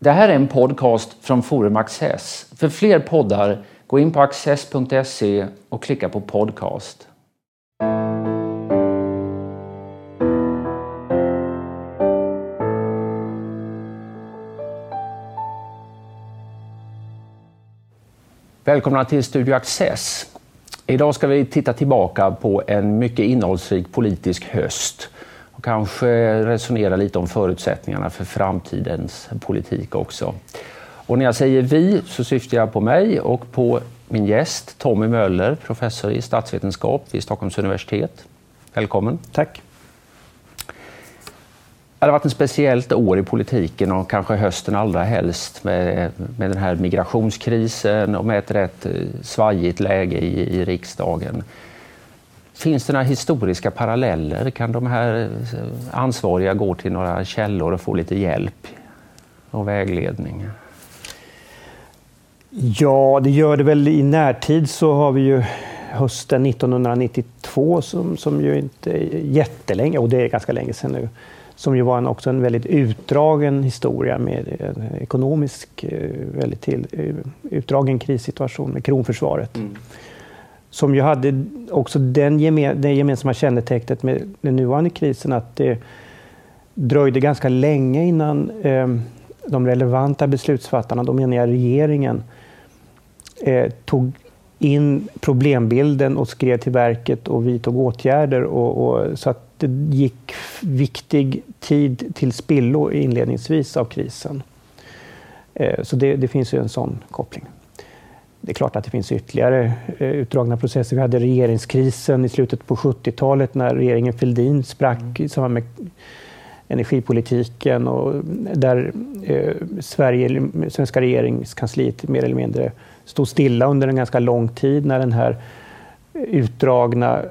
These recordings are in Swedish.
Det här är en podcast från Forum Access. För fler poddar, gå in på access.se och klicka på podcast. Välkomna till Studio Access. Idag ska vi titta tillbaka på en mycket innehållsrik politisk höst och kanske resonera lite om förutsättningarna för framtidens politik också. Och när jag säger vi så syftar jag på mig och på min gäst Tommy Möller, professor i statsvetenskap vid Stockholms universitet. Välkommen! Tack! Det har varit ett speciellt år i politiken och kanske hösten allra helst med, med den här migrationskrisen och med ett rätt svajigt läge i, i riksdagen. Finns det några historiska paralleller? Kan de här eh, ansvariga gå till några källor och få lite hjälp och vägledning? Ja, det gör det väl. I närtid så har vi ju hösten 1992 som, som ju inte är jättelänge, och det är ganska länge sedan nu, som ju var en, också en väldigt utdragen historia med en ekonomisk, eh, väldigt till, eh, utdragen krissituation med kronförsvaret. Mm. Som ju hade också den gemen, det gemensamma kännetecknet med den nuvarande krisen att det dröjde ganska länge innan eh, de relevanta beslutsfattarna, då menar jag regeringen, eh, tog in problembilden och skrev till verket och vidtog åtgärder. Och, och, så att det gick viktig tid till spillo inledningsvis av krisen. Eh, så det, det, finns ju en sån koppling. Det är klart att det finns ytterligare eh, utdragna processer. Vi hade regeringskrisen i slutet på 70-talet när regeringen Fälldin sprack i samband med energipolitiken och där eh, Sverige, svenska regeringskansliet mer eller mindre stod stilla under en ganska lång tid när den här eh, utdragna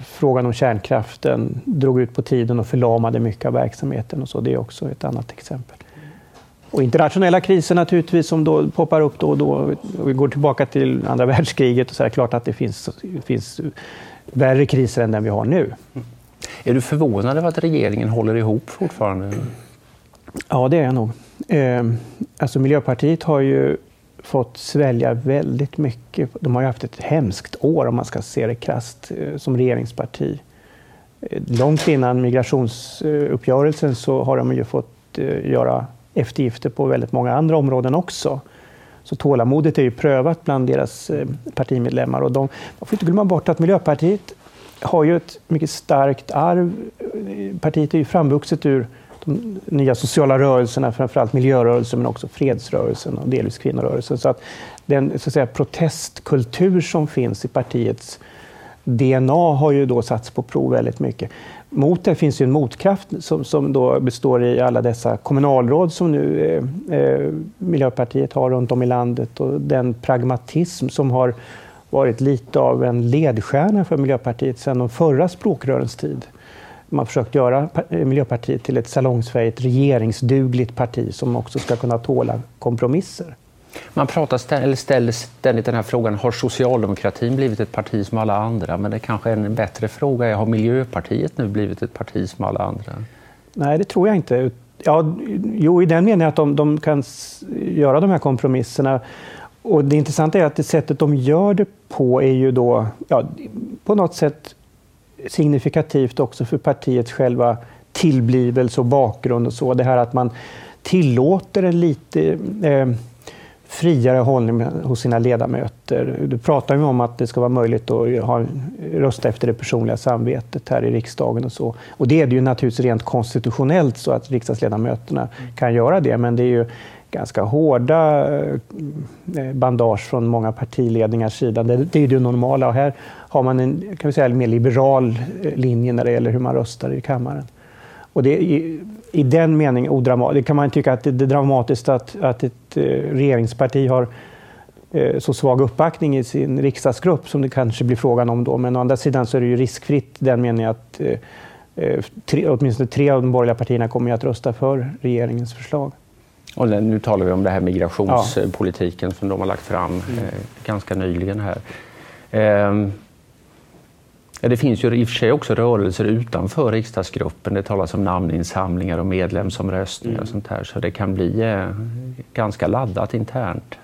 frågan om kärnkraften drog ut på tiden och förlamade mycket av verksamheten. Och så. Det är också ett annat exempel. Och internationella kriser naturligtvis som då poppar upp då och då. Vi går tillbaka till andra världskriget och så är det klart att det finns, finns värre kriser än den vi har nu. Är du förvånad över att regeringen håller ihop fortfarande? Ja, det är jag nog. Eh, alltså Miljöpartiet har ju fått svälja väldigt mycket. De har ju haft ett hemskt år om man ska se det krasst eh, som regeringsparti. Eh, långt innan migrationsuppgörelsen så har de ju fått eh, göra eftergifter på väldigt många andra områden också. Så tålamodet är ju prövat bland deras eh, partimedlemmar. Och de, man får inte glömma bort att Miljöpartiet har ju ett mycket starkt arv. Partiet är ju framvuxet ur de nya sociala rörelserna, framförallt miljörörelsen men också fredsrörelsen och delvis kvinnorörelsen. Så att den så att säga, protestkultur som finns i partiets DNA har ju då satts på prov väldigt mycket. Mot det finns ju en motkraft som, som då består i alla dessa kommunalråd som nu eh, eh, Miljöpartiet har runt om i landet och den pragmatism som har varit lite av en ledstjärna för Miljöpartiet sedan de förra språkrörens tid man har försökt göra eh, Miljöpartiet till ett salongsfähigt regeringsdugligt parti som också ska kunna tåla kompromisser. Man pratar ställ, eller ställer ständigt den här frågan, har socialdemokratin blivit ett parti som alla andra? Men det kanske är en bättre fråga är, har Miljöpartiet nu blivit ett parti som alla andra? Nej, det tror jag inte. Ja, jo, i den meningen att de, de kan göra de här kompromisserna. Och det intressanta är att det sättet de gör det på är ju då ja, på något sätt signifikativt också för partiets själva tillblivelse och bakgrund och så. Det här att man tillåter en lite eh, friare hållning hos sina ledamöter. Du pratar ju om att det ska vara möjligt att ha, rösta efter det personliga samvetet här i riksdagen och så. Och det är det ju naturligtvis rent konstitutionellt så att riksdagsledamöterna kan göra det, men det är ju ganska hårda eh, bandage från många partiledningars sida. Det, är det normala och här har man en kan vi säga, mer liberal eh, linje när det gäller hur man röstar i kammaren. Och det, i, den meningen odramatiskt. kan man tycka att det, det är dramatiskt att, att ett eh, regeringsparti har eh, så svag uppbackning i sin riksdagsgrupp som det kanske blir frågan om då. Men å andra sidan så är det ju riskfritt i den meningen att eh, tre, åtminstone tre av de borgerliga partierna kommer att rösta för regeringens förslag. Och nu talar vi om det här migrationspolitiken ja. som de har lagt fram mm. ganska nyligen här. Ja, det finns ju i och för sig också rörelser utanför riksdagsgruppen. Det talas om namninsamlingar och medlemsomröstningar mm. och sånt här. Så det kan bli eh, ganska laddat internt.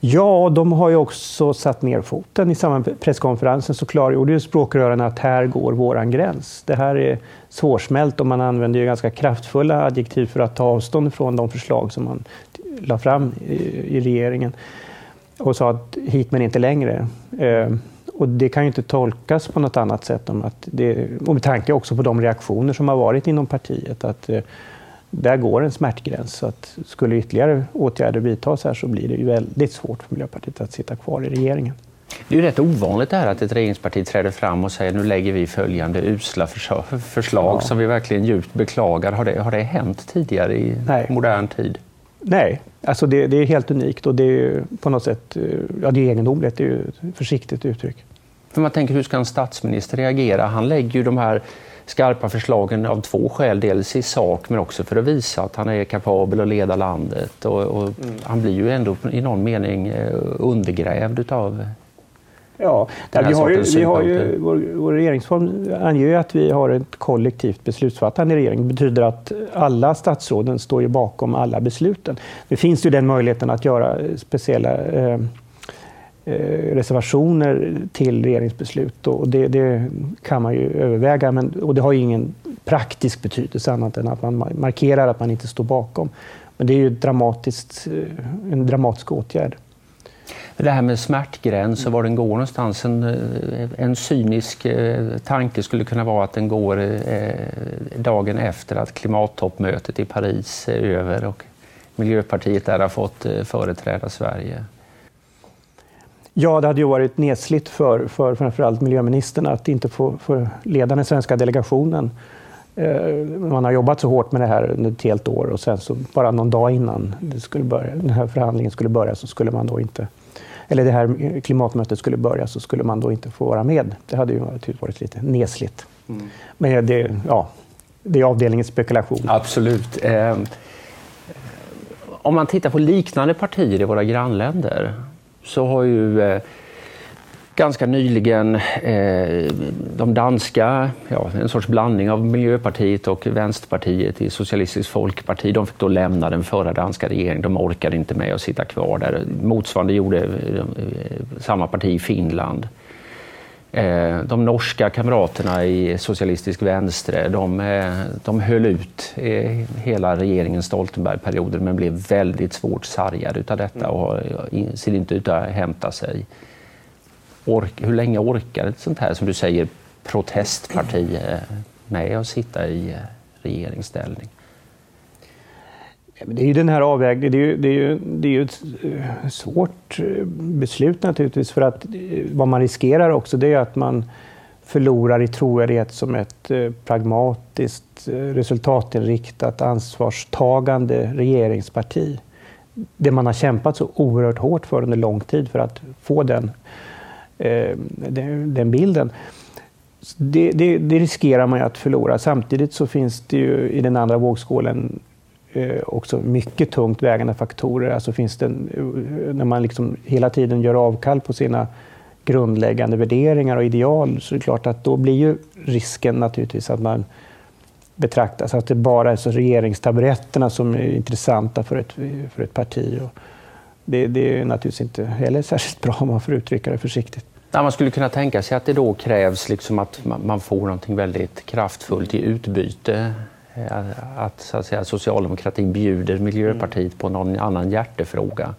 Ja, de har ju också satt ner foten. I samband med presskonferensen så klargjorde ju språkrörarna att här går våran gräns. Det här är svårsmält och man använder ju ganska kraftfulla adjektiv för att ta avstånd från de förslag som man la fram i, i regeringen och sa att hit men inte längre. Eh, och det kan ju inte tolkas på något annat sätt om att det, och med tanke också på de reaktioner som har varit inom partiet. att eh, där går en smärtgräns. Så att skulle ytterligare åtgärder vidtas här så blir det ju väldigt svårt för Miljöpartiet att sitta kvar i regeringen. Det är ju rätt ovanligt det här att ett regeringsparti träder fram och säger nu lägger vi följande usla förslag ja. som vi verkligen djupt beklagar. Har det, har det hänt tidigare i Nej. modern tid? Nej, alltså det, det, är helt unikt och det är på något sätt ja, det är egendomligt. Det är ett försiktigt uttryck. För man tänker, hur ska en statsminister reagera? Han lägger ju de här skarpa förslagen av två skäl. Dels i sak men också för att visa att han är kapabel att leda landet. Och, och mm. Han blir ju ändå i någon mening eh, undergrävd utav Ja, där vi har ju, vi har ju, vår, vår regeringsform anger ju att vi har ett kollektivt beslutsfattande i regeringen. Det betyder att alla statsråden står ju bakom alla besluten. Det finns ju den möjligheten att göra speciella eh, Eh, reservationer till regeringsbeslut och det, det, kan man ju överväga. Men, och det har ju ingen praktisk betydelse annat än att man markerar att man inte står bakom. Men det är ju dramatiskt, eh, en dramatisk åtgärd. Det här med smärtgräns och var den går någonstans. En, eh, en cynisk eh, tanke skulle kunna vara att den går eh, dagen efter att klimattoppmötet i Paris är över och Miljöpartiet där har fått företräda Sverige. Ja, det hade ju varit nesligt för, för framförallt miljöministern att inte få, få leda den svenska delegationen. Man har jobbat så hårt med det här under ett helt år och sen så bara någon dag innan det skulle börja, den här förhandlingen skulle börja så skulle man då inte eller det här klimatmötet skulle börja så skulle man då inte få vara med. Det hade ju varit lite nesligt. Mm. Men det, ja, det är avdelningens spekulation. Absolut. Eh, om man tittar på liknande partier i våra grannländer så har ju eh, ganska nyligen eh, de danska, ja, en sorts blandning av Miljöpartiet och Vänsterpartiet i Socialistisk Folkparti, de fick då lämna den förra danska regeringen. De orkade inte med att sitta kvar där. Motsvarande gjorde eh, samma parti i Finland. Eh, de norska kamraterna i Socialistisk Vänstre, de, eh, de höll ut eh, hela regeringens Stoltenberg-perioden men blev väldigt svårt sargade av detta och eh, ser inte ut att hämta sig. Ork, hur länge orkar ett sånt här, som du säger, protestparti eh, med att sitta i eh, regeringsställning? Det är ju den här avvägningen. Det är ju, det är ju, det är ju ett eh, svårt beslut naturligtvis. För att vad man riskerar också det är att man förlorar i trovärdighet som ett pragmatiskt, resultatinriktat, ansvarstagande regeringsparti. Det man har kämpat så oerhört hårt för under lång tid för att få den, Eh, den bilden. Det, det, det riskerar man ju att förlora. Samtidigt så finns det ju i den andra vågskålen eh, också mycket tungt vägande faktorer. Alltså finns det, eh, när man liksom hela tiden gör avkall på sina grundläggande värderingar och ideal så är det klart att då blir ju risken naturligtvis att man betraktas att det bara är så regeringstaburetterna som är intressanta för ett, för ett parti. Och det, det är naturligtvis inte heller särskilt bra om man får uttrycka det försiktigt. man skulle kunna tänka sig att det då krävs liksom att man får någonting väldigt kraftfullt i utbyte Eh, att, så att säga, socialdemokratin bjuder Miljöpartiet på någon annan hjärtefråga.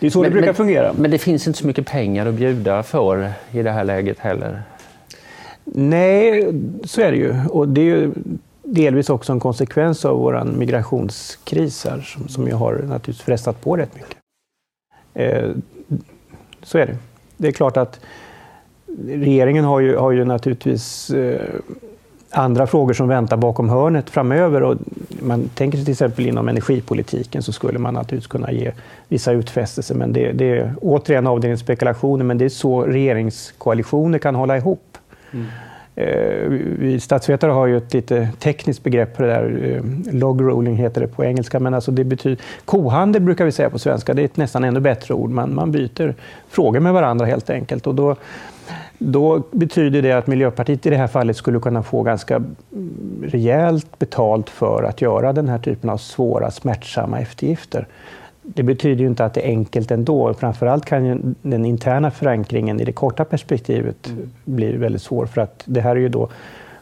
Det är så men, det brukar men, fungera. Men det finns inte så mycket pengar att bjuda för i det här läget heller. Nej, så är det ju. Och det är ju delvis också en konsekvens av vår migrationskris här, som, som ju har naturligtvis frestat på rätt mycket. Eh, så är det. Det är klart att regeringen har ju, har ju naturligtvis eh, andra frågor som väntar bakom hörnet framöver. Och man tänker sig till exempel inom energipolitiken så skulle man naturligtvis kunna ge vissa utfästelser. Men det, det är återigen avdelning spekulationer, men det är så regeringskoalitioner kan hålla ihop. Mm. Eh, vi statsvetare har ju ett lite tekniskt begrepp för det där. Eh, log-rolling heter det på engelska. Men alltså det betyder, kohandel brukar vi säga på svenska. Det är ett nästan ännu bättre ord. Man, man byter frågor med varandra helt enkelt. Och då, då betyder det att Miljöpartiet i det här fallet skulle kunna få ganska mm, rejält betalt för att göra den här typen av svåra, smärtsamma eftergifter. Det betyder ju inte att det är enkelt ändå. Framförallt kan ju den interna förankringen i det korta perspektivet mm. bli väldigt svår för att det här är ju då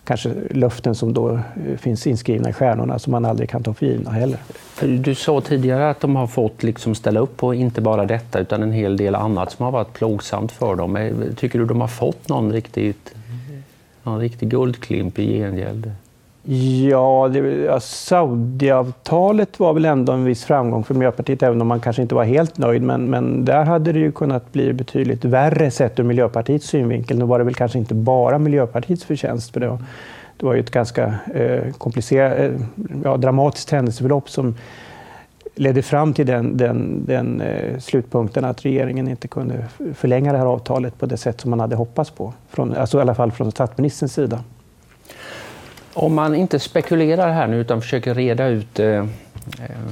kanske löften som då eh, finns inskrivna i stjärnorna som man aldrig kan ta för givna heller. Du sa tidigare att de har fått liksom ställa upp på inte bara detta utan en hel del annat som har varit plågsamt för dem. Eh, tycker du de har fått någon riktigt, någon riktig guldklimp i gengäld? Ja, det, ja Saudiavtalet var väl ändå en viss framgång för Miljöpartiet, även om man kanske inte var helt nöjd. Men, men där hade det ju kunnat bli betydligt värre sett ur Miljöpartiets synvinkel. Nu var det väl kanske inte bara Miljöpartiets förtjänst, för det var, det var ju ett ganska eh, komplicerat, eh, ja, dramatiskt händelseförlopp som ledde fram till den, den, den eh, slutpunkten att regeringen inte kunde förlänga det här avtalet på det sätt som man hade hoppats på. Från, alltså i alla fall från statsministerns sida. Om man inte spekulerar här nu utan försöker reda ut eh,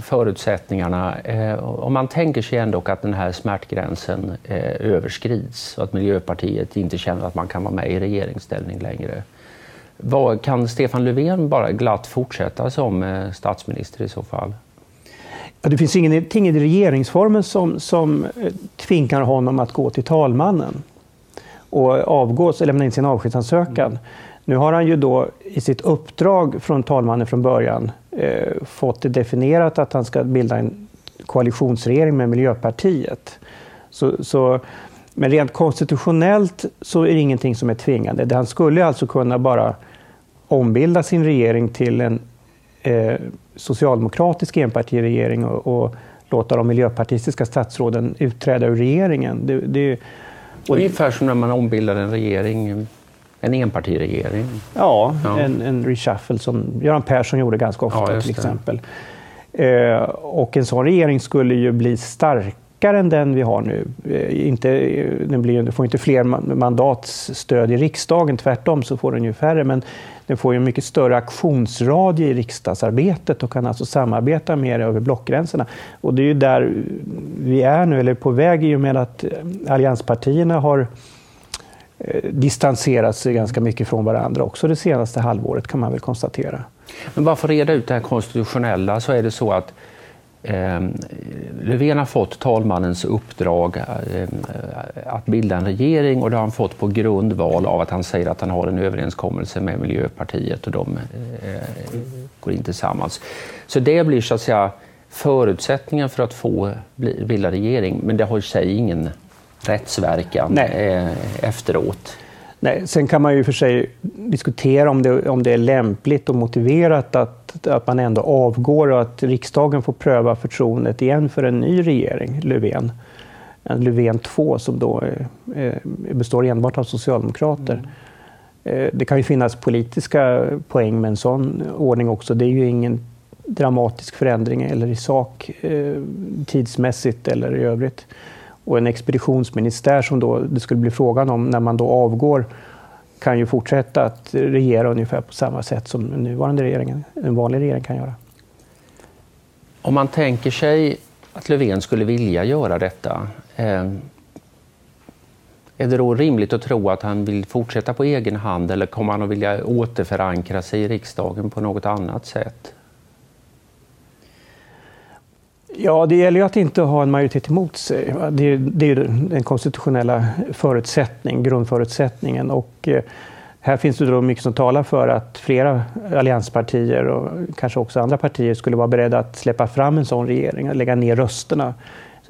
förutsättningarna. Eh, om man tänker sig ändå att den här smärtgränsen eh, överskrids och att Miljöpartiet inte känner att man kan vara med i regeringsställning längre. Vad, kan Stefan Löfven bara glatt fortsätta som statsminister i så fall? Ja, det finns ingenting i regeringsformen som, som tvingar honom att gå till talmannen och avgå, lämna in sin avskedsansökan. Nu har han ju då i sitt uppdrag från talmannen från början eh, fått det definierat att han ska bilda en koalitionsregering med Miljöpartiet. Så, så, men rent konstitutionellt så är det ingenting som är tvingande. Han skulle alltså kunna bara ombilda sin regering till en eh, socialdemokratisk enpartiregering och, och låta de miljöpartistiska statsråden utträda ur regeringen. Det, det, och Ungefär som när man ombildar en regering en enpartiregering? Ja, ja. En, en reshuffle som Göran Persson gjorde ganska ofta ja, till exempel. Eh, och en sån regering skulle ju bli starkare än den vi har nu. Eh, inte, den, blir, den får inte fler mandats stöd i riksdagen, tvärtom så får den ju färre. Men den får ju en mycket större aktionsradie i riksdagsarbetet och kan alltså samarbeta mer över blockgränserna. Och det är ju där vi är nu, eller på väg i och med att allianspartierna har Eh, Eh, distanserat sig ganska mycket från varandra också det senaste halvåret kan man väl konstatera. Men bara för att reda ut det här konstitutionella så är det så att eh, Löfven har fått talmannens uppdrag eh, att bilda en regering och det har han fått på grundval av att han säger att han har en överenskommelse med Miljöpartiet och de eh, går in tillsammans. Så det blir så att säga förutsättningen för att få bilda regering, men det har i sig ingen rättsverkan Nej. Eh, efteråt. Nej, sen kan man ju för sig diskutera om det, om det är lämpligt och motiverat att, att man ändå avgår och att riksdagen får pröva förtroendet igen för en ny regering, Löfven. En Löfven 2 som då eh, består enbart av socialdemokrater. Mm. Det kan ju finnas politiska poäng med en sån ordning också. Det är ju ingen dramatisk förändring eller i sak tidsmässigt eller i övrigt och en expeditionsministär som då det skulle bli frågan om när man då avgår kan ju fortsätta att regera ungefär på samma sätt som nuvarande regeringen, en vanlig regering kan göra. Om man tänker sig att Löfven skulle vilja göra detta, eh, är det då rimligt att tro att han vill fortsätta på egen hand eller kommer han att vilja återförankra sig i riksdagen på något annat sätt? Ja, det gäller ju att inte ha en majoritet emot sig. Det är, det är den konstitutionella förutsättning, grundförutsättningen. Och eh, här finns det då mycket som talar för att flera allianspartier och kanske också andra partier skulle vara beredda att släppa fram en sån regering och lägga ner rösterna.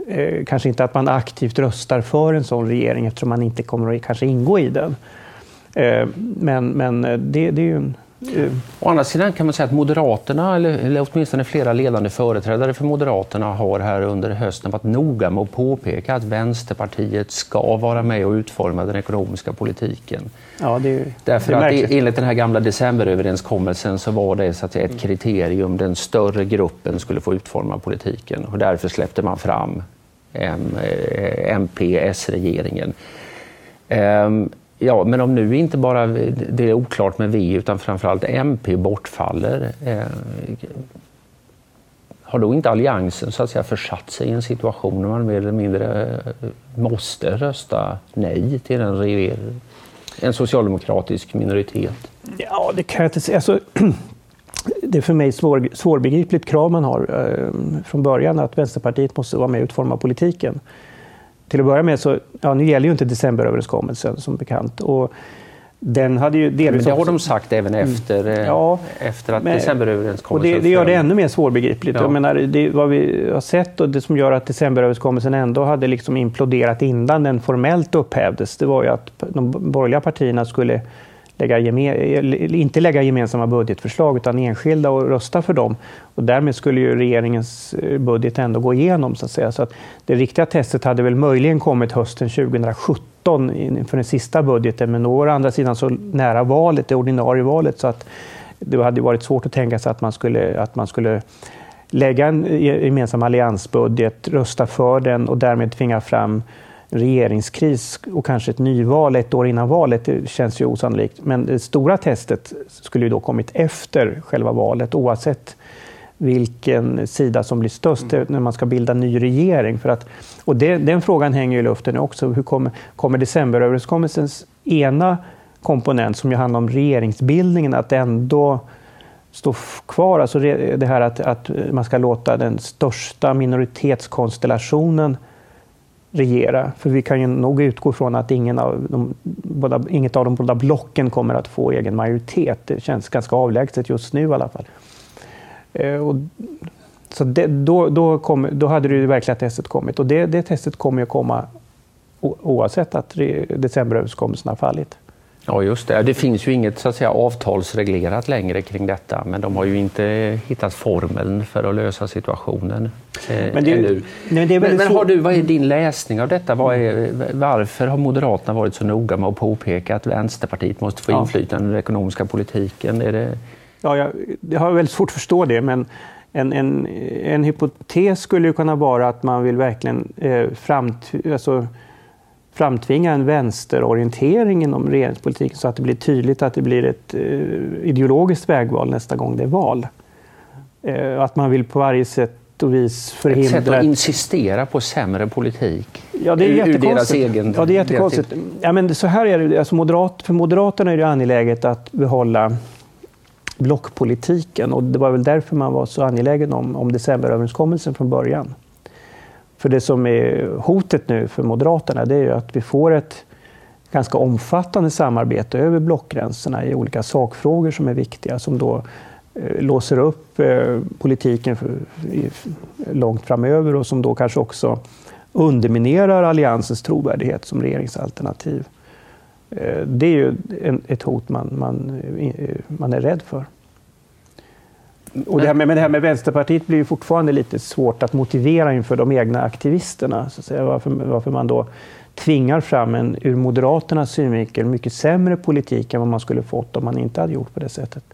Eh, kanske inte att man aktivt röstar för en sån regering eftersom man inte kommer att kanske ingå i den. Eh, men, men eh, det, det är ju en Å andra sidan kan man säga att Moderaterna, eller, eller åtminstone flera ledande företrädare för Moderaterna har här under hösten varit noga med att påpeka att Vänsterpartiet ska vara med och utforma den ekonomiska politiken. Ja, det är, Därför det är att enligt den här gamla decemberöverenskommelsen så var det så att säga, ett kriterium, den större gruppen skulle få utforma politiken och därför släppte man fram MP-S-regeringen. Ehm, Ja, men om nu inte bara det är oklart med V utan framförallt MP bortfaller, eh, har då inte Alliansen så att säga försatt sig i en situation där man mer eller mindre eh, måste rösta nej till en regering? en socialdemokratisk minoritet? Ja, det kan jag inte säga. Alltså, det är för mig svår, svårbegripligt krav man har eh, från början att Vänsterpartiet måste vara med och utforma politiken. Till att börja med så, ja, nu gäller ju inte decemberöverenskommelsen som bekant. Och den hade ju delvis men det har de sagt även mm. efter, mm. ja, efter att decemberöverenskommelsen... Och det, det gör det ännu mer svårbegripligt. Ja. Jag menar, det, vad vi har sett och det som gör att decemberöverenskommelsen ändå hade liksom imploderat innan den formellt upphävdes, det var ju att de borgerliga partierna skulle lägga inte lägga gemensamma budgetförslag utan enskilda och rösta för dem. Och därmed skulle ju regeringens eh, budget ändå gå igenom. Så att säga. Så att det riktiga testet hade väl möjligen kommit hösten 2017 inför den sista budgeten, men då var å andra sidan så nära valet, det ordinarie valet, så att det hade varit svårt att tänka sig att man skulle, att man skulle lägga en gemensam alliansbudget, rösta för den och därmed tvinga fram regeringskris och kanske ett nyval ett år innan valet, det känns ju osannolikt. Men det stora testet skulle ju då kommit efter själva valet oavsett vilken sida som blir störst mm. när man ska bilda ny regering. För att, och det, den frågan hänger i luften också. Hur kommer, kommer decemberöverenskommelsens ena komponent, som ju handlar om regeringsbildningen, att ändå stå kvar? Alltså det här att, att man ska låta den största minoritetskonstellationen regera. För vi kan ju nog utgå från att ingen av de, båda, inget av de båda blocken kommer att få egen majoritet. Det känns ganska avlägset just nu i alla fall. Eh, och, så det, då, då, kom, då hade det verkliga testet kommit och det, det testet kommer att komma oavsett att decemberöverenskommelsen har fallit. Ja, just det. Det finns ju inget så att säga, avtalsreglerat längre kring detta, men de har ju inte hittat formeln för att lösa situationen eh, men det, ännu. Men, det men, men har du, vad är din läsning av detta? Är, varför har Moderaterna varit så noga med att påpeka att Vänsterpartiet måste få ja. inflytande i den ekonomiska politiken? Är det... Ja, jag, jag har väldigt svårt att förstå det, men en, en, en hypotes skulle ju kunna vara att man vill verkligen eh, framt, alltså, framtvinga en vänsterorientering inom regeringspolitiken så att det blir tydligt att det blir ett eh, ideologiskt vägval nästa gång det är val. Eh, att man vill på varje sätt och vis förhindra... Ett sätt att insistera på sämre politik ja, det är ur, deras egen... Ja, det är jättekonstigt. Ja, men så här är det, alltså moderat, för Moderaterna är det angeläget att behålla blockpolitiken och det var väl därför man var så angelägen om, om decemberöverenskommelsen från början. För det som är hotet nu för Moderaterna det är ju att vi får ett ganska omfattande samarbete över blockgränserna i olika sakfrågor som är viktiga som då eh, låser upp eh, politiken långt framöver och som då kanske också underminerar alliansens trovärdighet som regeringsalternativ. Eh, det är ju ett hot man, man, man är rädd för. Och det här med, men det här med Vänsterpartiet blir ju fortfarande lite svårt att motivera inför de egna aktivisterna. Så att säga, varför, varför man då tvingar fram en ur Moderaternas synvinkel mycket sämre politik än vad man skulle fått om man inte hade gjort på det sättet.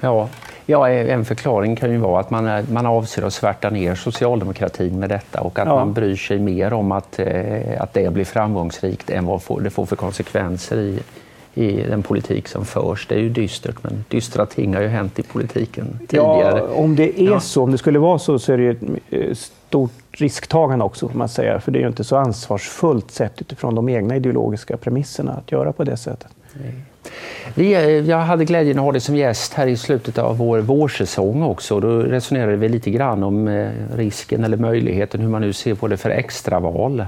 Ja, ja en förklaring kan ju vara att man, man avser att svärta ner socialdemokratin med detta och att ja. man bryr sig mer om att, eh, att det blir framgångsrikt än vad det får för konsekvenser i, i den politik som förs. Det är ju dystert, men dystra ting har ju hänt i politiken tidigare. Ja, om det är ja. så, om det skulle vara så, så är det ju ett eh, stort risktagande också, får man säga. För det är ju inte så ansvarsfullt sett utifrån de egna ideologiska premisserna att göra på det sättet. Vi, eh, jag hade glädjen att ha dig som gäst här i slutet av vår vårsäsong också. Då resonerade vi lite grann om eh, risken eller möjligheten, hur man nu ser på det för extraval.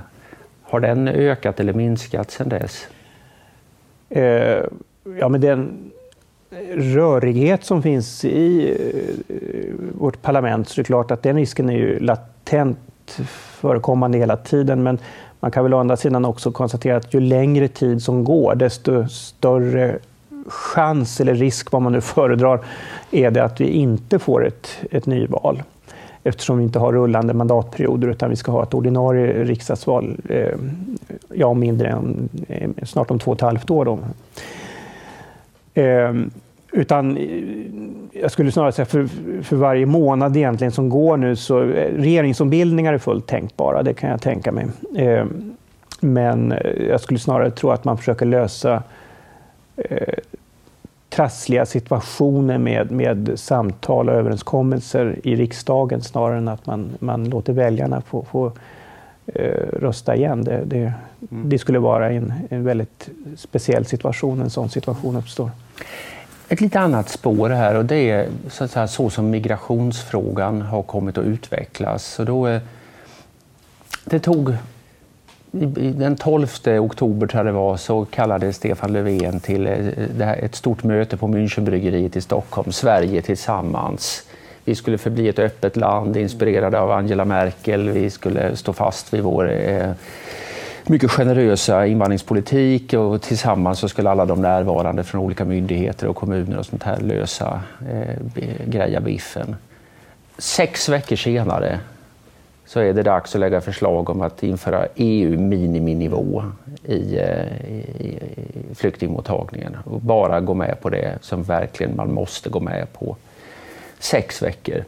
Har den ökat eller minskat sedan dess? Eh, ja, men den rörighet som finns i eh, vårt parlament så är det klart att den risken är ju latent förekommande hela tiden. Men man kan väl å andra sidan också konstatera att ju längre tid som går desto större chans eller risk, vad man nu föredrar, är det att vi inte får ett, ett nyval eftersom vi inte har rullande mandatperioder utan vi ska ha ett ordinarie riksdagsval eh, ja, mindre än eh, snart om två och ett halvt år. Då. Eh, utan eh, jag skulle snarare säga för, för varje månad egentligen som går nu så eh, regeringsombildningar är fullt tänkbara, det kan jag tänka mig. Eh, men eh, jag skulle snarare tro att man försöker lösa trassliga situationer med, med samtal och överenskommelser i riksdagen snarare än att man, man låter väljarna få, få rösta igen. Det, det, mm. det skulle vara en, en väldigt speciell situation, en sån situation uppstår. Ett lite annat spår här och det är så, att säga, så som migrationsfrågan har kommit att utvecklas. Så då, det tog den 12 oktober tror jag det var, så kallade Stefan Löfven till eh, ett stort möte på Münchenbryggeriet i Stockholm, Sverige tillsammans. Vi skulle förbli ett öppet land inspirerade av Angela Merkel. Vi skulle stå fast vid vår eh, mycket generösa invandringspolitik och tillsammans så skulle alla de närvarande från olika myndigheter och kommuner och sånt här lösa, eh, greja biffen. Sex veckor senare så är det dags att lägga förslag om att införa EU-miniminivå eh, i, i, i flyktingmottagningen och bara gå med på det som verkligen man måste gå med på. Sex veckor.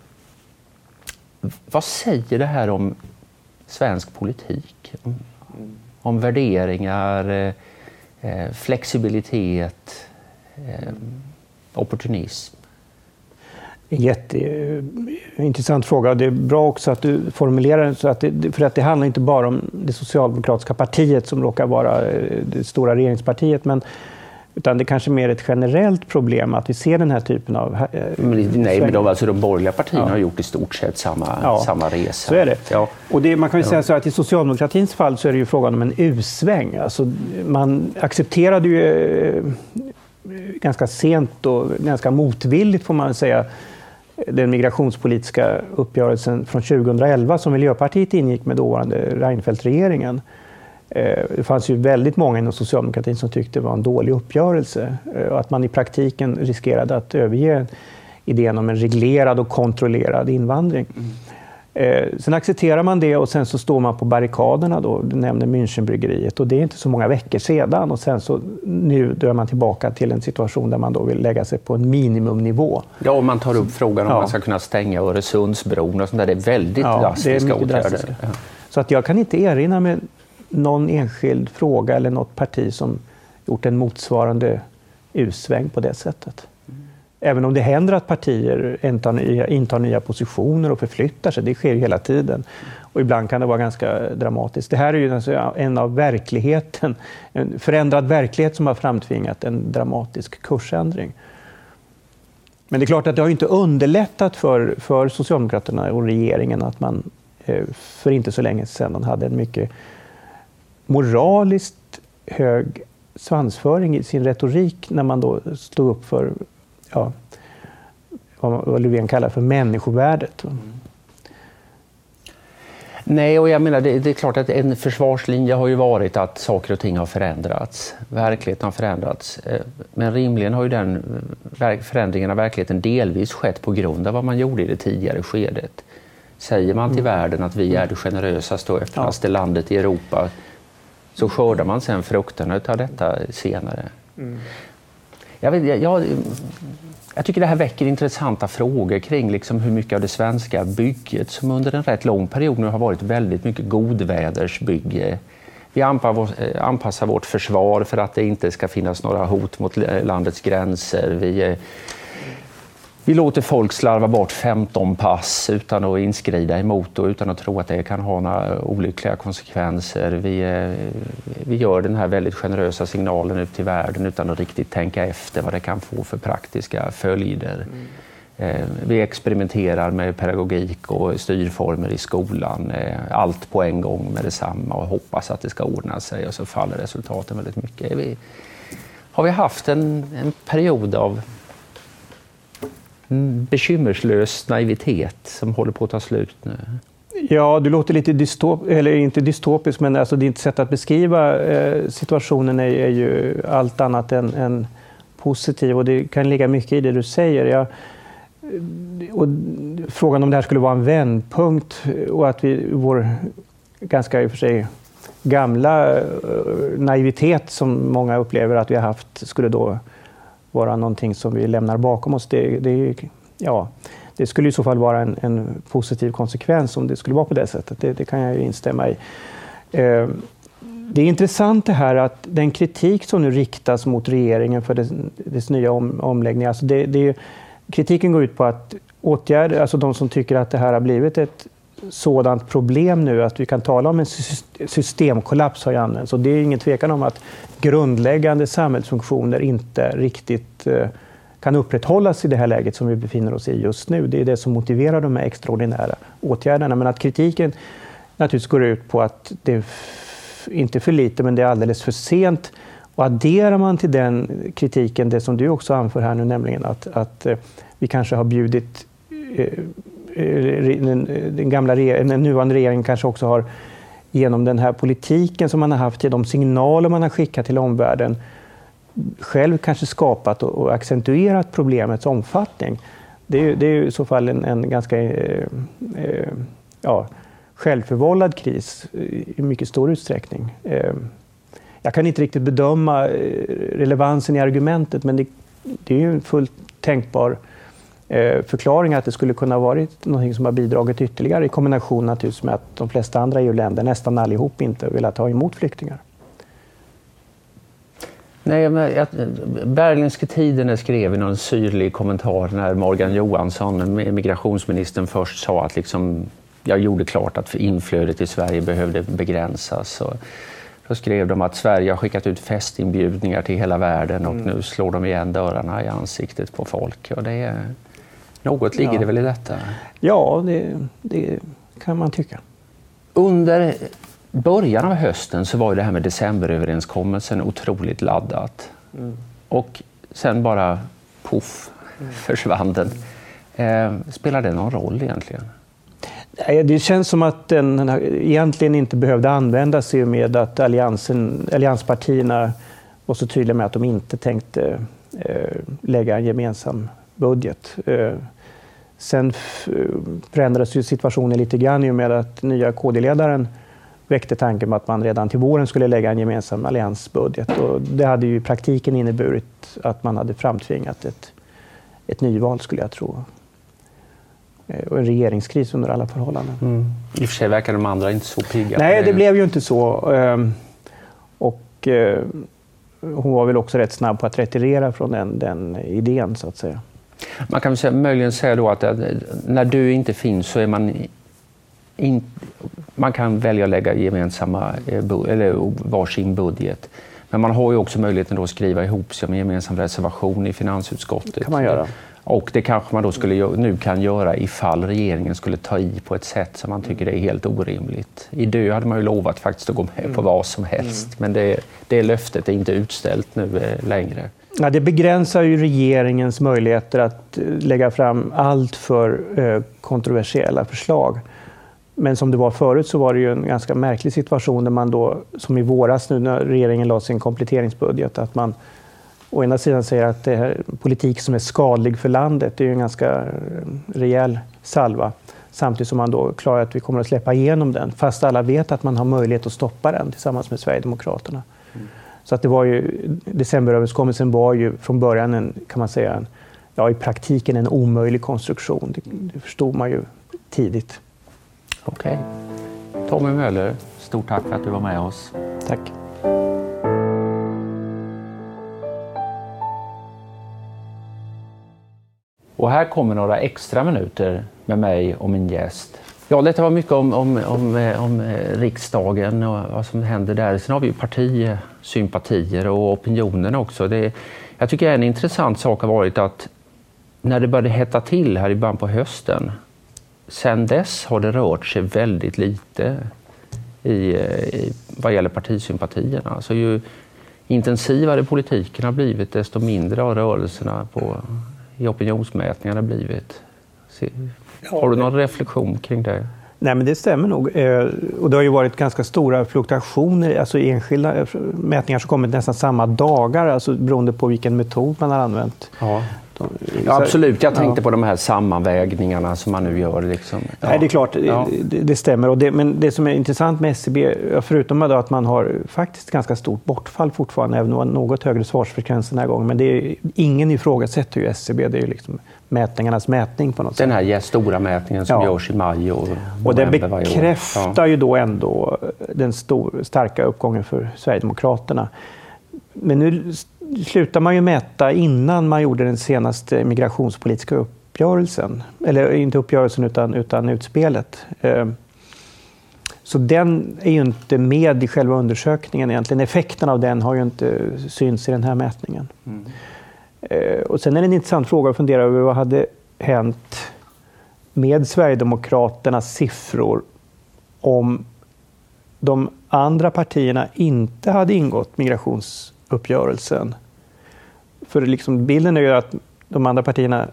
Vad säger det här om svensk politik? Om, om värderingar, eh, eh flexibilitet, eh, opportunism? Jätteintressant fråga. Det är bra också att du formulerar den så att det, för att det handlar inte bara om det socialdemokratiska partiet som råkar vara eh, det stora regeringspartiet, men utan det är kanske mer ett generellt problem att vi ser den här typen av... Eh, nej, men de, alltså de borgerliga partierna ja. har gjort i stort sett samma, ja, samma resa. Så är det. Ja. Och det, man kan säga så att i socialdemokratins fall så är det ju frågan om en U-sväng. Alltså, man accepterade ju eh, ganska sent och ganska motvilligt får man säga den migrationspolitiska uppgörelsen från 2011 som Miljöpartiet ingick med dåvarande Reinfeldt-regeringen. Eh, det fanns ju väldigt många inom socialdemokratin som tyckte det var en dålig uppgörelse och att man i praktiken riskerade att överge idén om en reglerad och kontrollerad invandring. Mm. Eh, sen accepterar man det och sen så står man på barrikaderna. Då. Du nämner Münchenbryggeriet och det är inte så många veckor sedan. Och sen så nu drar man tillbaka till en situation där man då vill lägga sig på en minimumnivå. Ja, och man tar upp frågan om ja. man ska kunna stänga Öresundsbron och sånt där. Det är väldigt ja, drastiska åtgärder. Ja. Så att jag kan inte erinra mig någon enskild fråga eller något parti som gjort en motsvarande U-sväng på det sättet. Även om det händer att partier intar nya, intar nya positioner och förflyttar sig, det sker hela tiden. Och ibland kan det vara ganska dramatiskt. Det här är ju en av verkligheten, en förändrad verklighet som har framtvingat en dramatisk kursändring. Men det är klart att det har inte underlättat för, för Socialdemokraterna och regeringen att man eh, för inte så länge sedan hade en mycket moraliskt hög svansföring i sin retorik när man då stod upp för ja, vad Löfven kallar för människovärdet. Mm. Nej, och jag menar det, det, är klart att en försvarslinje har ju varit att saker och ting har förändrats. Verkligheten har förändrats. Eh, men rimligen har ju den förändringen av verkligheten delvis skett på grund av vad man gjorde i det tidigare skedet. Säger man till mm. världen att vi är det generösaste och öppnaste ja. landet i Europa så skördar man sen frukterna av detta senare. Mm. Jag, vet, jag, jag, tycker det här väcker intressanta frågor kring liksom hur mycket av det svenska bygget som under en rätt lång period nu har varit väldigt mycket godvädersbygge. Vi anpassar eh, vårt försvar för att det inte ska finnas några hot mot landets gränser. Vi eh, vi låter folk slarva bort 15 pass utan att inskrida emot och utan att tro att det kan ha några olyckliga konsekvenser. Vi, eh, vi gör den här väldigt generösa signalen ut till världen utan att riktigt tänka efter vad det kan få för praktiska följder. Mm. Eh, vi experimenterar med pedagogik och styrformer i skolan, eh, allt på en gång med detsamma och hoppas att det ska ordna sig och så faller resultaten väldigt mycket. Vi, har vi haft en, en period av bekymmerslös naivitet som håller på att ta slut nu? Ja, du låter lite dystop, eller inte dystopisk, men alltså ditt sätt att beskriva eh, situationen är, är, ju allt annat än, än, positiv och det kan ligga mycket i det du säger. Jag, och frågan om det här skulle vara en vändpunkt och att vi, vår ganska i och för sig gamla eh, naivitet som många upplever att vi har haft skulle då vara någonting som vi lämnar bakom oss. Det, det, ja, det skulle i så fall vara en, en, positiv konsekvens om det skulle vara på det sättet. Det, det kan jag instämma i. Eh, det är intressant det här att den kritik som nu riktas mot regeringen för dess, dess nya om, omläggning, alltså det, det, kritiken går ut på att åtgärder, alltså de som tycker att det här har blivit ett sådant problem nu att vi kan tala om en systemkollaps har ju använts. Och det är ingen tvekan om att grundläggande samhällsfunktioner inte riktigt eh, kan upprätthållas i det här läget som vi befinner oss i just nu. Det är det som motiverar de här extraordinära åtgärderna. Men att kritiken naturligtvis går ut på att det är inte för lite, men det är alldeles för sent. Och adderar man till den kritiken det som du också anför här nu, nämligen att, att eh, vi kanske har bjudit eh, eh den, den, gamla den nuvarande regeringen kanske också har genom den här politiken som man har haft, de signaler man har skickat till omvärlden, själv kanske skapat och, accentuerat problemets omfattning. Det är, det är i så fall en, en ganska eh, eh, ja, självförvållad kris i mycket stor utsträckning. Eh, jag kan inte riktigt bedöma eh, relevansen i argumentet, men det, det är ju en fullt tänkbar eh, förklaring att det skulle kunna ha varit något som har bidragit ytterligare i kombination naturligtvis med att de flesta andra EU-länder, nästan allihop, inte velat ta emot flyktingar. Nej, men, Berlingske Tidende skrev i någon syrlig kommentar när Morgan Johansson, migrationsministern, först sa att liksom, jag gjorde klart att inflödet till Sverige behövde begränsas. Och då skrev de att Sverige har skickat ut festinbjudningar till hela världen och mm. nu slår de igen dörrarna i ansiktet på folk. Och det är, något ligger ja. det väl i detta? Ja, det, det kan man tycka. Under början av hösten så var det här med decemberöverenskommelsen otroligt laddat. Mm. Och sen bara poff mm. försvann den. Eh, spelar det någon roll egentligen? Det känns som att den egentligen inte behövde användas i och med att alliansen, allianspartierna var så tydliga med att de inte tänkte eh, lägga en gemensam budget. Eh, sen förändrades ju situationen lite grann i och med att nya KD-ledaren väckte tanken på att man redan till våren skulle lägga en gemensam alliansbudget. Och det hade ju i praktiken inneburit att man hade framtvingat ett, ett nyval, skulle jag tro. Eh, och en regeringskris under alla förhållanden. Mm. I och för sig verkar de andra inte så pigga. Nej, det blev ju inte så. Ehm, och eh, hon var väl också rätt snabb på att retirera från den, den idén, så att säga. Man kan väl möjligen säga då att när du inte finns så är man in, man kan välja att lägga gemensamma, eh, eller varsin budget. Men man har ju också möjligheten att skriva ihop sig om en gemensam reservation i finansutskottet. Det kan man göra. Och det kanske man då skulle, nu kan göra ifall regeringen skulle ta i på ett sätt som man tycker är helt orimligt. I Dö hade man ju lovat faktiskt att gå med på mm. vad som helst, mm. men det, det löftet är inte utställt nu eh, längre. Ja, det begränsar ju regeringens möjligheter att eh, lägga fram allt för eh, kontroversiella förslag. Men som det var förut så var det ju en ganska märklig situation där man då, som i våras nu när regeringen lade sin kompletteringsbudget, att man å ena sidan säger att det är politik som är skadlig för landet. Det är ju en ganska eh, rejäl salva. Samtidigt som man då klarar att vi kommer att släppa igenom den, fast alla vet att man har möjlighet att stoppa den tillsammans med Sverigedemokraterna. Mm. Så att det var ju, decemberöverenskommelsen var ju från början en, kan man säga, en, ja, i praktiken en omöjlig konstruktion. Det, det förstod man ju tidigt. Okej. Okay. Tommy Möller, stort tack för att du var med oss. Tack. Och här kommer några extra minuter med mig och min gäst. Ja, detta var mycket om, om, om, eh, om eh, riksdagen och vad som händer där. Sen har vi ju partisympatier och opinionen också. Det, jag tycker en intressant sak har varit att när det började hetta till här i början på hösten sen dess har det rört sig väldigt lite i, i, vad gäller partisympatierna. Alltså ju intensivare politiken har blivit, desto mindre har rörelserna på, i opinionsmätningarna blivit. Har du någon reflektion kring det? Nej, men det stämmer nog. Eh, och det har ju varit ganska stora fluktuationer, alltså enskilda eh, mätningar som kommit nästan samma dagar, alltså beroende på vilken metod man har använt. Ja. Ja, absolut, jag tänkte ja. på de här sammanvägningarna som man nu gör. Liksom. Ja. Nej, det är klart, ja. det, det, stämmer. Och det, men det som är intressant med SCB, förutom att man har faktiskt ganska stort bortfall fortfarande, även om man har något högre svarsfrekvens den här gången, men det är, ingen ifrågasätter ju SCB. Det är ju liksom mätningarnas mätning på något sätt. Den här stora mätningen som görs i maj och Och den bekräftar ju då ändå den stor, starka uppgången för Sverigedemokraterna. Men nu slutar man ju mäta innan man gjorde den senaste migrationspolitiska uppgörelsen. Eller inte uppgörelsen, utan, utan utspelet. Eh, så den är ju inte med i själva undersökningen egentligen. Effekten av den har ju inte synts i den här mätningen. Mm. Eh, och sen är det en intressant fråga att fundera över vad hade hänt med Sverigedemokraternas siffror om de andra partierna inte hade ingått uppgörelsen. För liksom bilden är ju att de andra partierna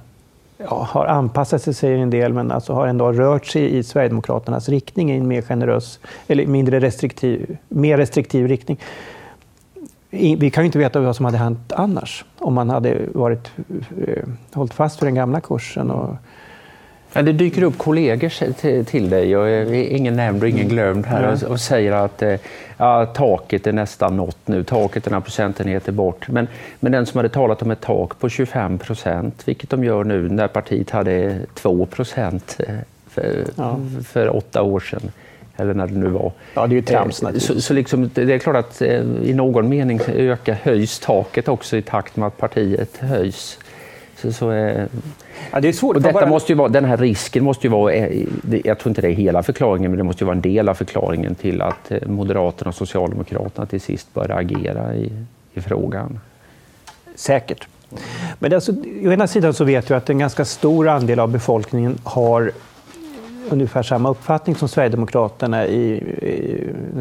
ja, har anpassat sig, säger en del, men alltså har ändå rört sig i Sverigedemokraternas riktning i en mer generös, eller mindre restriktiv, mer restriktiv riktning. Vi kan ju inte veta vad som hade hänt annars, om man hade varit, eh, hållit fast vid den gamla kursen. Och, Ja, det dyker upp kollegor till dig, och ingen nämnd och ingen glömd här, och, och säger att eh, ja, taket är nästan nått nu, taket är några procentenheter bort. Men, men den som hade talat om ett tak på 25 procent, vilket de gör nu när partiet hade 2 procent eh, för, ja. för åtta år sedan, eller när det nu var. Ja, det är ju trams eh, Så, så liksom, det är klart att i någon mening ökar, höjs taket också i takt med att partiet höjs. Så, så, eh, ja, det är svårt. Och detta bara... måste ju vara, den här risken måste ju vara, eh, jag tror inte det är hela förklaringen, men det måste ju vara en del av förklaringen till att eh, Moderaterna och Socialdemokraterna till sist börjar agera i, i frågan. Säkert. Men alltså, å ena sidan så vet vi att en ganska stor andel av befolkningen har ungefär samma uppfattning som Sverigedemokraterna i,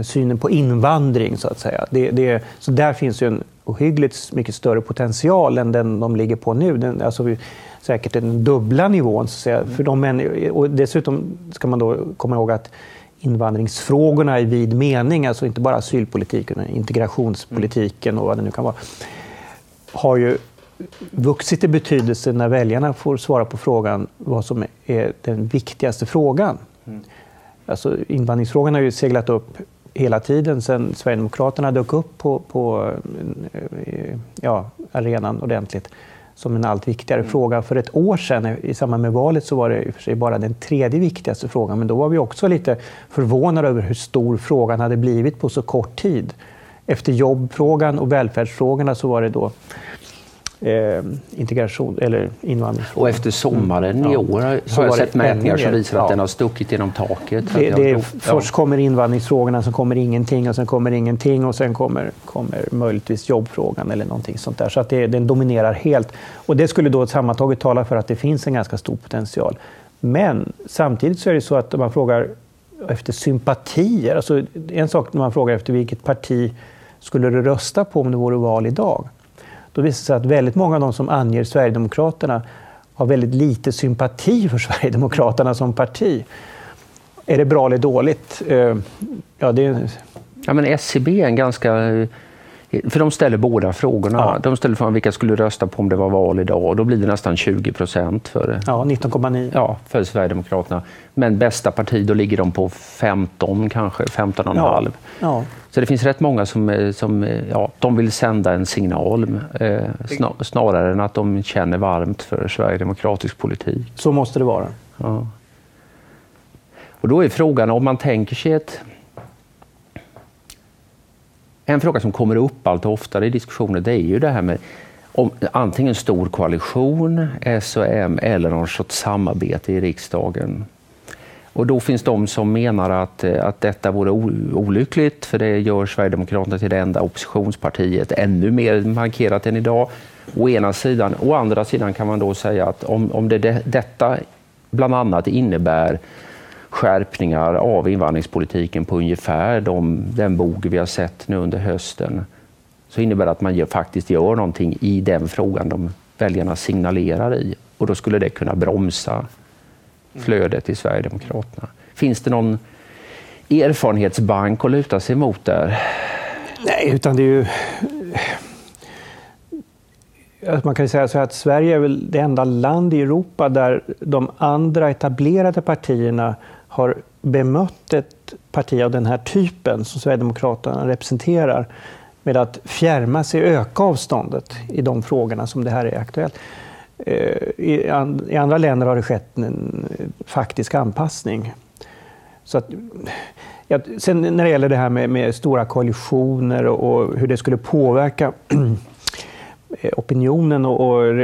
i synen på invandring, så att säga. Det, det, så där finns ju en ohyggligt mycket större potential än den de ligger på nu. Den, alltså, säkert den dubbla nivån. Så att säga. För de och dessutom ska man då komma ihåg att invandringsfrågorna i vid mening, alltså inte bara asylpolitiken, utan integrationspolitiken och vad det nu kan vara, har ju vuxit i betydelse när väljarna får svara på frågan vad som är den viktigaste frågan. Mm. Alltså, invandringsfrågan har ju seglat upp hela tiden sedan Sverigedemokraterna dök upp på, på eh, ja, arenan ordentligt som en allt viktigare mm. fråga. För ett år sedan, i samband med valet, så var det i och för sig bara den tredje viktigaste frågan. Men då var vi också lite förvånade över hur stor frågan hade blivit på så kort tid. Efter jobbfrågan och välfärdsfrågorna så var det då eh, integration eller invandring. Och efter sommaren mm. i år har så jag sett mätningar som visar att ja. den har stuckit genom taket. Det, det är, först kommer invandringsfrågorna, sen kommer ingenting och sen kommer ingenting och sen kommer, kommer möjligtvis jobbfrågan eller någonting sånt där. Så att det, den dominerar helt. Och det skulle då sammantaget tala för att det finns en ganska stor potential. Men samtidigt så är det så att om man frågar efter sympatier, alltså en sak när man frågar efter vilket parti skulle du rösta på om det vore val idag? Då visar det sig att väldigt många av de som anger Sverigedemokraterna har väldigt lite sympati för Sverigedemokraterna som parti. Är det bra eller dåligt? Eh, ja, det... ja men SCB är en ganska eh, för de ställer båda frågorna. Ja. De ställer frågan vilka skulle rösta på om det var val idag och då blir det nästan 20 procent för, ja, 19,9. Ja, för Sverigedemokraterna. Men bästa parti, då ligger de på 15 kanske, 15,5. Ja. ja. Så det finns rätt många som, som ja, de vill sända en signal eh, snarare än att de känner varmt för sverigedemokratisk politik. Så måste det vara. Ja. Och då är frågan om man tänker sig ett en fråga som kommer upp allt oftare i diskussioner det är ju det här med om, antingen stor koalition, S och M, eller någon sorts samarbete i riksdagen. Och då finns de som menar att, eh, att detta vore olyckligt för det gör Sverigedemokraterna till det enda oppositionspartiet ännu mer markerat än idag. Å ena sidan. Å andra sidan kan man då säga att om, om det, detta bland annat innebär skärpningar av invandringspolitiken på ungefär de, den bog vi har sett nu under hösten så innebär det att man gör, faktiskt gör någonting i den frågan de väljarna signalerar i. Och då skulle det kunna bromsa flödet i Sverigedemokraterna. Finns det någon erfarenhetsbank att luta sig mot där? Nej, utan det är ju... Alltså man kan säga så att Sverige är väl det enda land i Europa där de andra etablerade partierna har bemött ett parti av den här typen som Sverigedemokraterna representerar med att fjärma sig, öka avståndet i de frågorna som det här är aktuellt. Eh, I, andra länder har det skett en eh, faktisk anpassning. Så att, ja, sen när det gäller det här med, med stora koalitioner och, och, hur det skulle påverka eh, opinionen och, och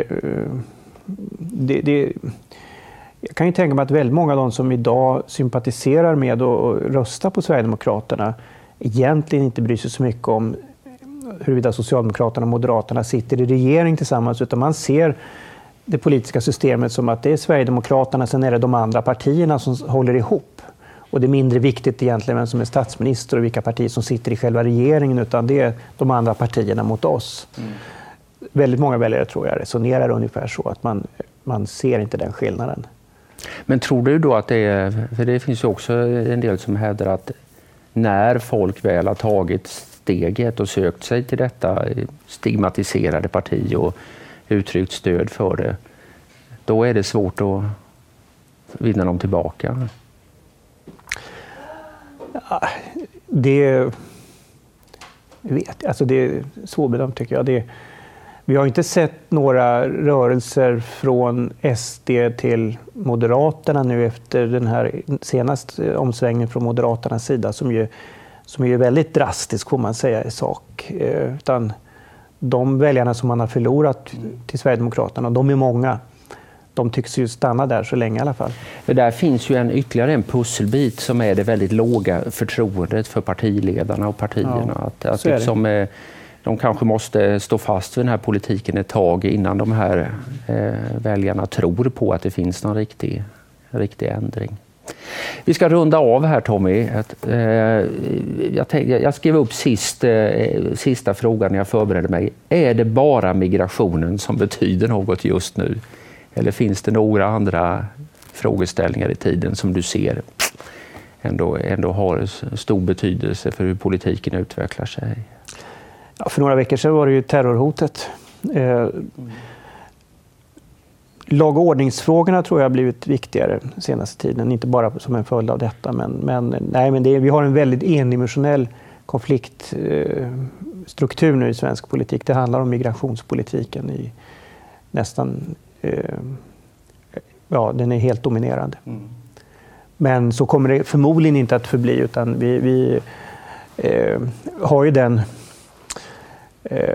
det, det, jag kan ju tänka mig att väldigt många av de som idag sympatiserar med och röstar på Sverigedemokraterna egentligen inte bryr sig så mycket om huruvida Socialdemokraterna och Moderaterna sitter i regering tillsammans, utan man ser det politiska systemet som att det är Sverigedemokraterna, sen är det de andra partierna som håller ihop. Och det är mindre viktigt egentligen vem som är statsminister och vilka partier som sitter i själva regeringen, utan det är de andra partierna mot oss. Mm. Väldigt många väljare tror jag resonerar ungefär så, att man, man ser inte den skillnaden. Men tror du då att det är, för det finns ju också en del som hävdar att när folk väl har tagit steget och sökt sig till detta stigmatiserade parti och uttryckt stöd för det, då är det svårt att vinna dem tillbaka? Det, vet, alltså det är svårbedömt tycker jag. Det, vi har inte sett några rörelser från SD till Moderaterna nu efter den här senaste omsvängningen från Moderaternas sida som ju, som är väldigt drastisk får man säga i sak. Eh, utan de väljarna som man har förlorat till Sverigedemokraterna, de är många. De tycks ju stanna där så länge i alla fall. För där finns ju en, ytterligare en pusselbit som är det väldigt låga förtroendet för partiledarna och partierna. Ja, att, att liksom, eh, de kanske måste stå fast vid den här politiken ett tag innan de här eh, väljarna tror på att det finns någon riktig, riktig ändring. Vi ska runda av här Tommy. Eh, jag, tänkte, jag skrev upp sist, eh, sista frågan när jag förberedde mig. Är det bara migrationen som betyder något just nu? Eller finns det några andra frågeställningar i tiden som du ser ändå, ändå har stor betydelse för hur politiken utvecklar sig? Ja, för några veckor sedan var det ju terrorhotet. Eh, lag och ordningsfrågorna tror jag har blivit viktigare senaste tiden, inte bara som en följd av detta. Men, men, nej, men det, vi har en väldigt endimensionell konfliktstruktur eh, nu i svensk politik. Det handlar om migrationspolitiken i nästan... Eh, ja, den är helt dominerande. Mm. Men så kommer det förmodligen inte att förbli, utan vi, vi eh, har ju den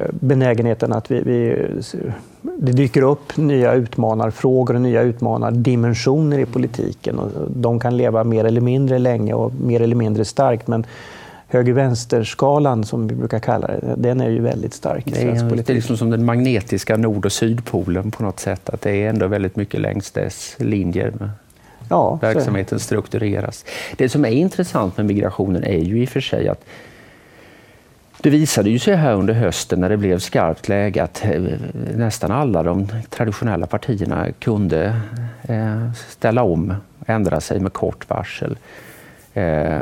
benägenheten att vi, vi, det dyker upp nya utmanarfrågor och nya utmanardimensioner i politiken. Och de kan leva mer eller mindre länge och mer eller mindre starkt. Men höger-vänster-skalan, som vi brukar kalla det, den är ju väldigt stark i det är, svensk politik. Det är liksom som den magnetiska nord och sydpolen på något sätt. Att det är ändå väldigt mycket längs dess linjer. Ja, verksamheten struktureras. Det som är intressant med migrationen är ju i och för sig att det visade ju sig här under hösten när det blev skarpt läge att eh, nästan alla de traditionella partierna kunde eh, ställa om, ändra sig med kort varsel. Eh,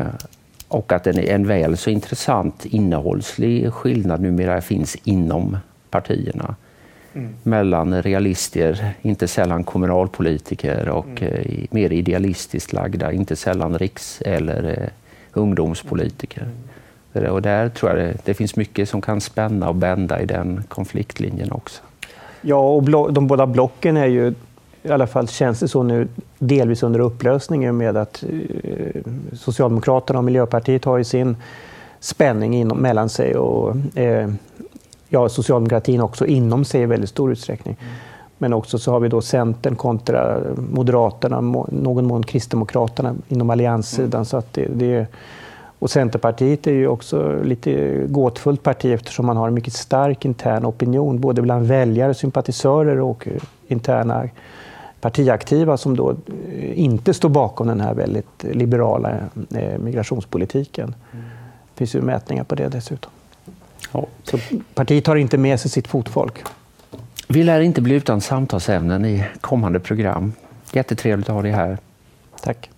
och att en, en väl så intressant innehållslig skillnad numera finns inom partierna. Mm. Mellan realister, inte sällan kommunalpolitiker och mm. mer idealistiskt lagda, inte sällan riks eller ungdomspolitiker. Mm. Och där tror jag det, det finns mycket som kan spänna och bända i den konfliktlinjen också. Ja, och de båda blocken är ju, i alla fall känns det så nu, delvis under upplösning med att eh, Socialdemokraterna och Miljöpartiet har ju sin spänning inom, mellan sig och eh, ja, socialdemokratin också inom sig i väldigt stor utsträckning. Men också så har vi då Centern kontra Moderaterna, någon mån Kristdemokraterna inom allianssidan. Mm. Så att det, det och Centerpartiet är ju också lite gåtfullt parti eftersom man har en mycket stark intern opinion både bland väljare, sympatisörer och interna partiaktiva som då eh, inte står bakom den här väldigt liberala eh, migrationspolitiken. Mm. Det finns ju mätningar på det dessutom. Ja. Så partiet har inte med sig sitt fotfolk. Vi lär inte bli utan samtalsämnen i kommande program. Jättetrevligt att ha dig här. Tack.